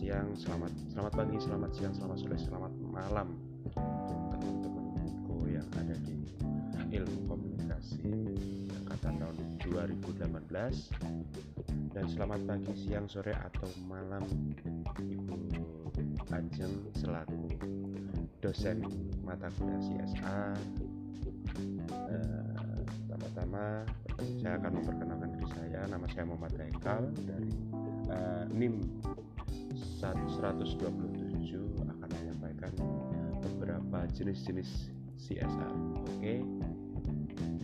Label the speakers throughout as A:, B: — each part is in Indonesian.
A: siang, selamat selamat pagi, selamat siang, selamat sore, selamat malam. Teman-temanku yang ada di ilmu komunikasi angkatan tahun 2018 dan selamat pagi, siang, sore atau malam Ibu Ajeng selaku dosen mata kuliah CSA. Eh, pertama-tama saya akan memperkenalkan diri saya, nama saya Muhammad Haikal dari uh, NIM 127 akan menyampaikan beberapa jenis-jenis CSR. Oke,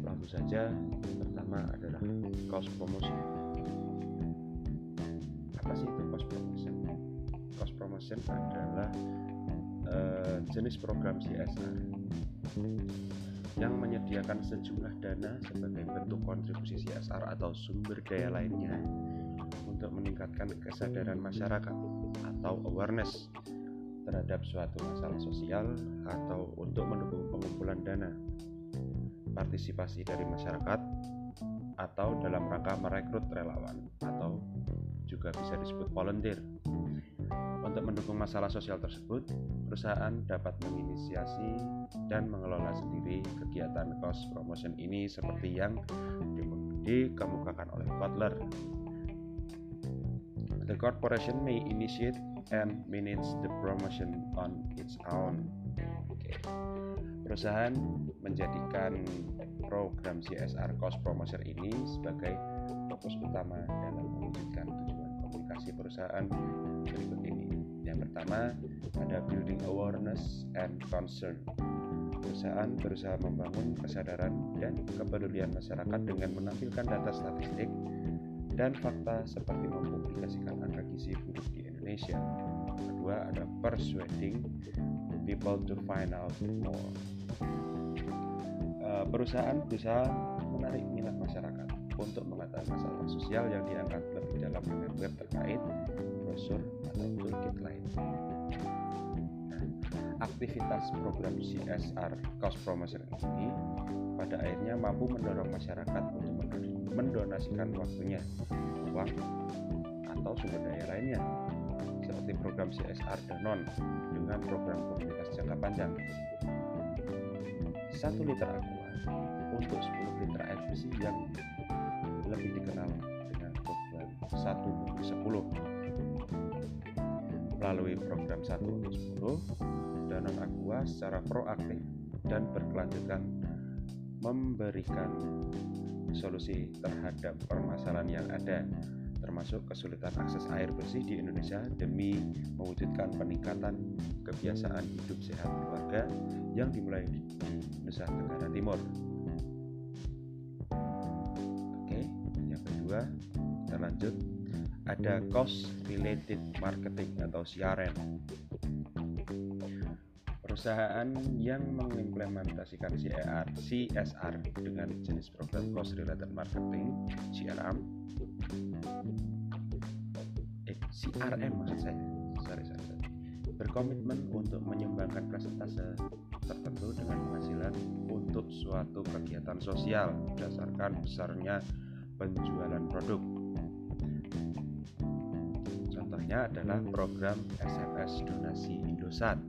A: langsung saja. Pertama adalah cost promotion. Apa sih itu cost promotion? Cost promotion adalah uh, jenis program CSR yang menyediakan sejumlah dana sebagai bentuk kontribusi CSR atau sumber daya lainnya untuk meningkatkan kesadaran masyarakat atau awareness terhadap suatu masalah sosial atau untuk mendukung pengumpulan dana partisipasi dari masyarakat atau dalam rangka merekrut relawan atau juga bisa disebut volunteer untuk mendukung masalah sosial tersebut, perusahaan dapat menginisiasi dan mengelola sendiri kegiatan cost promotion ini seperti yang dikemukakan oleh Butler. The corporation may initiate and manage the promotion on its own. Perusahaan menjadikan program CSR cost promotion ini sebagai fokus utama dalam mewujudkan tujuan komunikasi perusahaan berikut ini. Yang pertama ada building awareness and concern. Perusahaan berusaha membangun kesadaran dan kepedulian masyarakat dengan menampilkan data statistik dan fakta seperti mempublikasikan angka gizi buruk di Indonesia. Kedua ada persuading people to find out more. Eh, perusahaan berusaha menarik minat masyarakat untuk mengetahui masalah sosial yang diangkat lebih dalam dengan web terkait, brosur, atau toolkit lain. Nah, aktivitas program CSR Cost Promotion ini pada akhirnya mampu mendorong masyarakat untuk mendonasikan waktunya, uang, atau sumber daya lainnya seperti program CSR Danon dengan program komunitas jangka panjang. Satu liter aqua untuk 10 liter air bersih yang lebih dikenal dengan program 1 untuk 10 melalui program 1 untuk 10 Danon Aqua secara proaktif dan berkelanjutan memberikan solusi terhadap permasalahan yang ada termasuk kesulitan akses air bersih di Indonesia demi mewujudkan peningkatan kebiasaan hidup sehat keluarga yang dimulai di Nusa Tenggara Timur. Oke, yang kedua kita lanjut ada cost related marketing atau CRM perusahaan yang mengimplementasikan CSR, CSR dengan jenis program cost related marketing CRM eh CRM maksud saya sorry, sorry, sorry. berkomitmen untuk menyumbangkan persentase tertentu dengan penghasilan untuk suatu kegiatan sosial berdasarkan besarnya penjualan produk Contohnya adalah program SMS Donasi Indosat.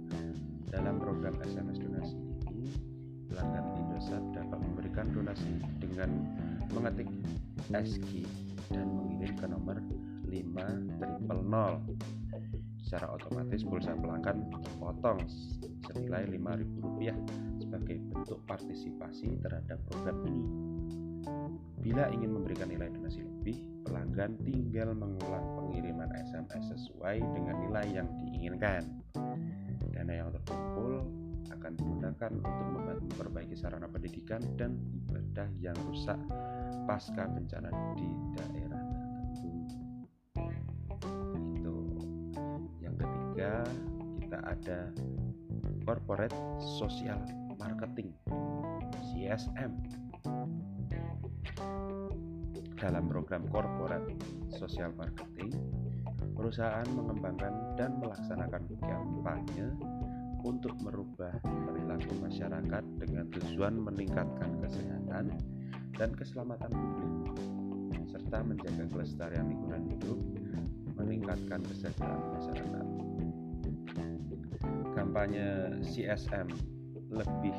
A: Dalam program SMS Donasi ini, pelanggan Indosat dapat memberikan donasi dengan mengetik SG dan mengirim ke nomor 5000. Secara otomatis pulsa pelanggan dipotong senilai Rp5.000 sebagai bentuk partisipasi terhadap program ini. Bila ingin memberikan nilai donasi lebih, pelanggan tinggal mengulang pengiriman SMS sesuai dengan nilai yang diinginkan. Dana yang terkumpul akan digunakan untuk membantu memperbaiki sarana pendidikan dan ibadah yang rusak pasca bencana di daerah tertentu. Itu. Yang ketiga, kita ada corporate social marketing CSM dalam program corporate social marketing, perusahaan mengembangkan dan melaksanakan kampanye untuk merubah perilaku masyarakat dengan tujuan meningkatkan kesehatan dan keselamatan publik, serta menjaga kelestarian lingkungan hidup meningkatkan kesejahteraan masyarakat. Kampanye CSM lebih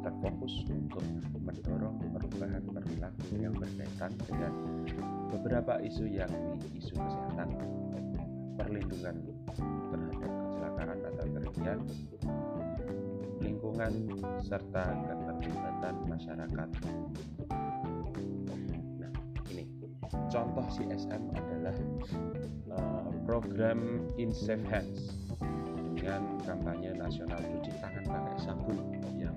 A: terfokus untuk mendorong perubahan perilaku yang berkaitan dengan beberapa isu yakni isu kesehatan, perlindungan terhadap lingkungan, serta keterlibatan masyarakat. Nah, ini contoh CSM adalah uh, program In Safe Hands dengan kampanye nasional cuci tangan pakai sabun yang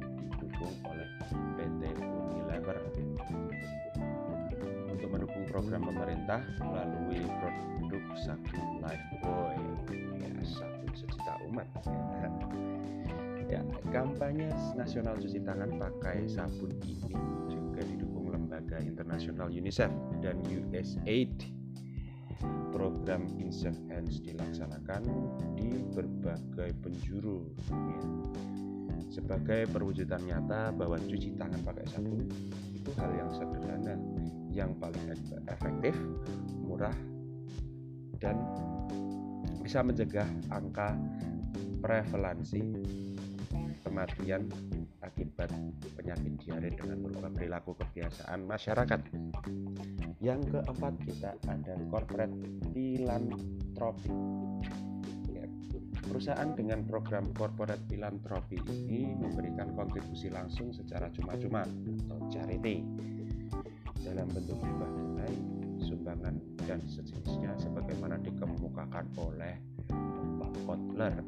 A: program pemerintah melalui produk sabun Lifebuoy ya sabun sejuta umat. Ya kampanye nasional cuci tangan pakai sabun ini juga didukung lembaga internasional UNICEF dan USAID. Program Insect Hands dilaksanakan di berbagai penjuru dunia sebagai perwujudan nyata bahwa cuci tangan pakai sabun itu hal yang sederhana yang paling efektif, murah, dan bisa mencegah angka prevalensi kematian akibat penyakit diare dengan merubah perilaku kebiasaan masyarakat. Yang keempat kita ada corporate philanthropy. Ya, perusahaan dengan program corporate philanthropy ini memberikan kontribusi langsung secara cuma-cuma atau charity dalam bentuk hibah tunai, sumbangan dan sejenisnya sebagaimana dikemukakan oleh Pak Kotler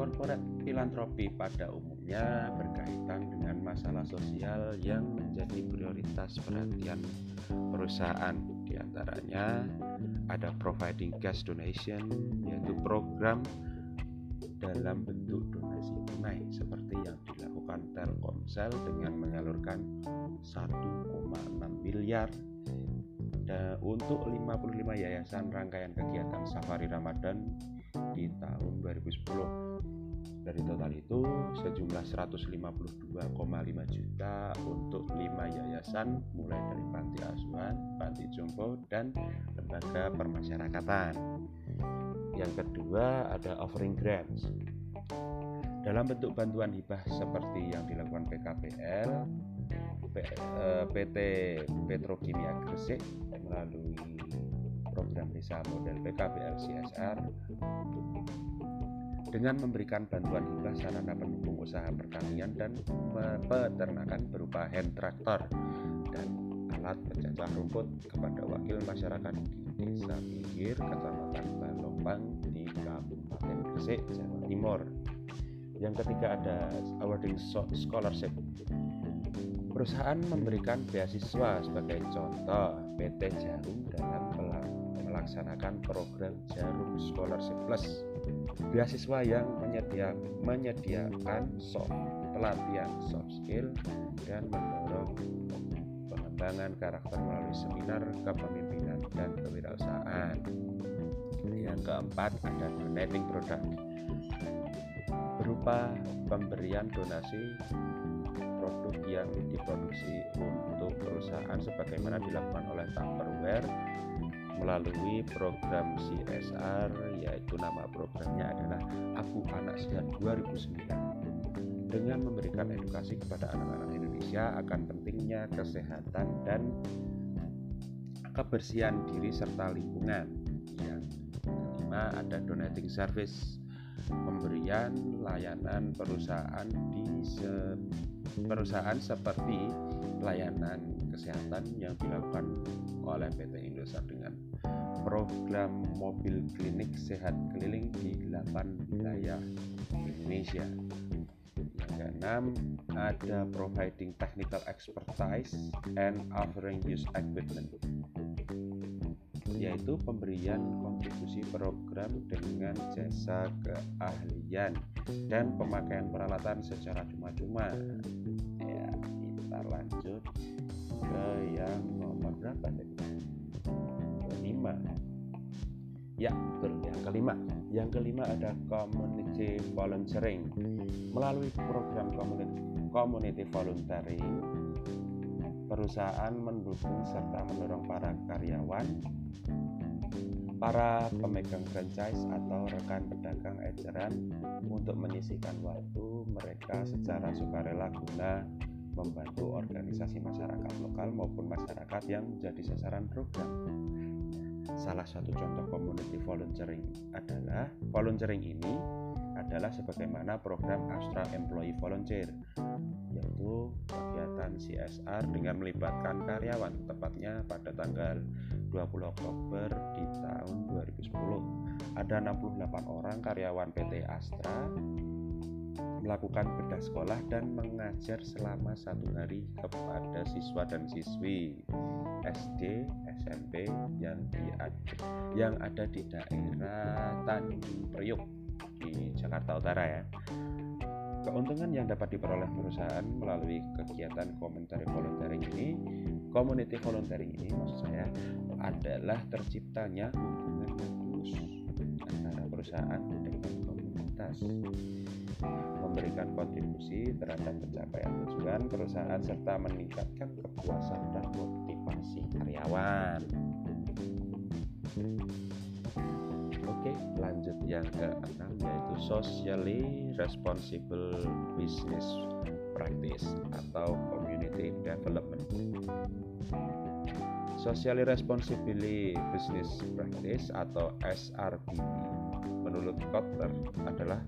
A: Korporat filantropi pada umumnya berkaitan dengan masalah sosial yang menjadi prioritas perhatian perusahaan. Di antaranya ada providing gas donation, yaitu program dalam bentuk donasi tunai seperti yang dilakukan Telkomsel dengan menyalurkan 1,6 miliar untuk 55 yayasan rangkaian kegiatan Safari Ramadan di tahun 2010 dari total itu, sejumlah 152,5 juta untuk 5 yayasan mulai dari panti asuhan, panti jompo, dan lembaga permasyarakatan. Yang kedua ada offering grants. Dalam bentuk bantuan hibah seperti yang dilakukan PKPL, PT eh, Petrokimia Gresik melalui program desa model PKPL CSR dengan memberikan bantuan hibah sarana pendukung usaha pertanian dan peternakan berupa hand traktor dan alat pencacah rumput kepada wakil masyarakat di Desa Pinggir, Kecamatan Balombang di Kabupaten Gresik, Jawa Timur. Yang ketiga ada awarding scholarship. Perusahaan memberikan beasiswa sebagai contoh PT Jarum dalam melaksanakan program Jarum Scholarship Plus beasiswa yang menyedia, menyediakan soft pelatihan soft skill dan mendorong pengembangan karakter melalui seminar kepemimpinan dan kewirausahaan. Yang keempat ada donating product berupa pemberian donasi produk yang diproduksi untuk perusahaan sebagaimana dilakukan oleh Tupperware melalui program CSR yaitu nama programnya adalah Aku Anak Sehat 2009 dengan memberikan edukasi kepada anak-anak Indonesia akan pentingnya kesehatan dan kebersihan diri serta lingkungan. Ada donating service pemberian layanan perusahaan di se perusahaan seperti layanan kesehatan yang dilakukan oleh PT Indosat dengan program mobil klinik sehat keliling di 8 wilayah Indonesia. Yang keenam, ada providing technical expertise and offering use equipment yaitu pemberian kontribusi program dengan jasa keahlian dan pemakaian peralatan secara cuma-cuma. Ya, kita lanjut ke yang nomor berapa tadi? Kelima. Ya, betul. Yang kelima. Yang kelima ada community volunteering. Melalui program community, community volunteering perusahaan mendukung serta mendorong para karyawan, para pemegang franchise atau rekan pedagang eceran untuk menyisihkan waktu mereka secara sukarela guna membantu organisasi masyarakat lokal maupun masyarakat yang menjadi sasaran program. Salah satu contoh community volunteering adalah volunteering ini adalah sebagaimana program Astra Employee Volunteer yaitu kegiatan CSR dengan melibatkan karyawan tepatnya pada tanggal 20 Oktober di tahun 2010 ada 68 orang karyawan PT Astra melakukan bedah sekolah dan mengajar selama satu hari kepada siswa dan siswi SD, SMP yang di yang ada di daerah Tanjung Priok di Jakarta Utara ya. Keuntungan yang dapat diperoleh perusahaan melalui kegiatan komentari volunteering ini, community volunteering ini maksud saya adalah terciptanya hubungan tulus antara perusahaan dengan komunitas memberikan kontribusi terhadap pencapaian tujuan perusahaan serta meningkatkan kepuasan dan motivasi karyawan. Oke, lanjut yang keenam yaitu socially responsible business practice atau community development. Socially Responsibility Business Practice atau SRBP menurut Kotler adalah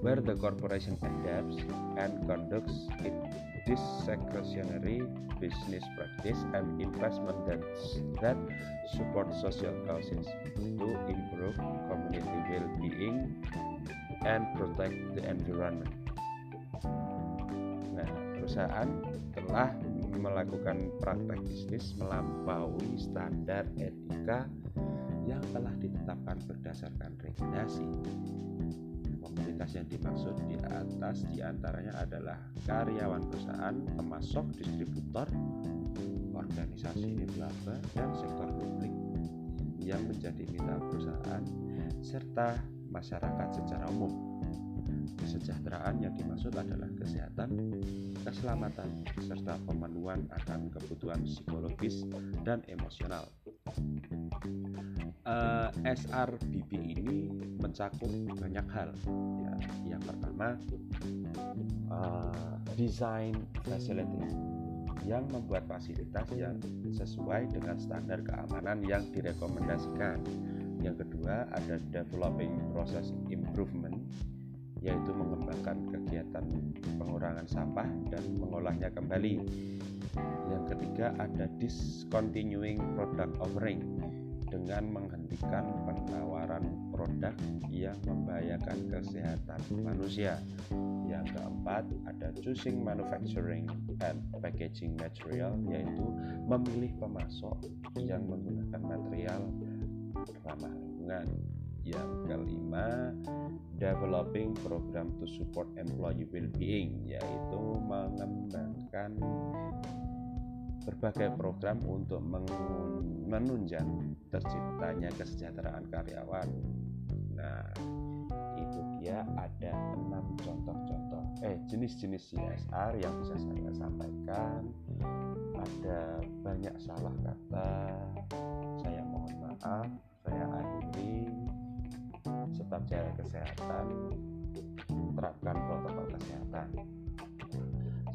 A: where the corporation adapts and conducts its discretionary business practice and investment that, that support social causes to improve community well-being and protect the environment. Nah, perusahaan telah melakukan praktek bisnis melampaui standar etika yang telah ditetapkan berdasarkan regulasi. Komunitas yang dimaksud di atas di antaranya adalah karyawan perusahaan, termasuk distributor, organisasi nirlaba, dan sektor publik yang menjadi mitra perusahaan, serta masyarakat secara umum. Kesejahteraan yang dimaksud adalah kesehatan, keselamatan, serta pemenuhan akan kebutuhan psikologis dan emosional. Uh, eh, SRBP ini mencakup banyak hal. Ya, yang pertama, uh, design facility yang membuat fasilitas yang sesuai dengan standar keamanan yang direkomendasikan. Yang kedua, ada developing process improvement yaitu mengembangkan kegiatan pengurangan sampah dan mengolahnya kembali. Yang ketiga ada discontinuing product offering dengan menghentikan penawaran produk yang membahayakan kesehatan manusia. Yang keempat ada choosing manufacturing and packaging material yaitu memilih pemasok yang menggunakan material ramah lingkungan. Yang kelima developing program to support employee well-being yaitu mengembangkan berbagai program untuk menunjang terciptanya kesejahteraan karyawan. Nah, itu dia ada enam contoh-contoh eh jenis-jenis CSR yang bisa saya sampaikan. Ada banyak salah kata. Saya mohon maaf. Saya akhiri tetap jaga kesehatan terapkan protokol kesehatan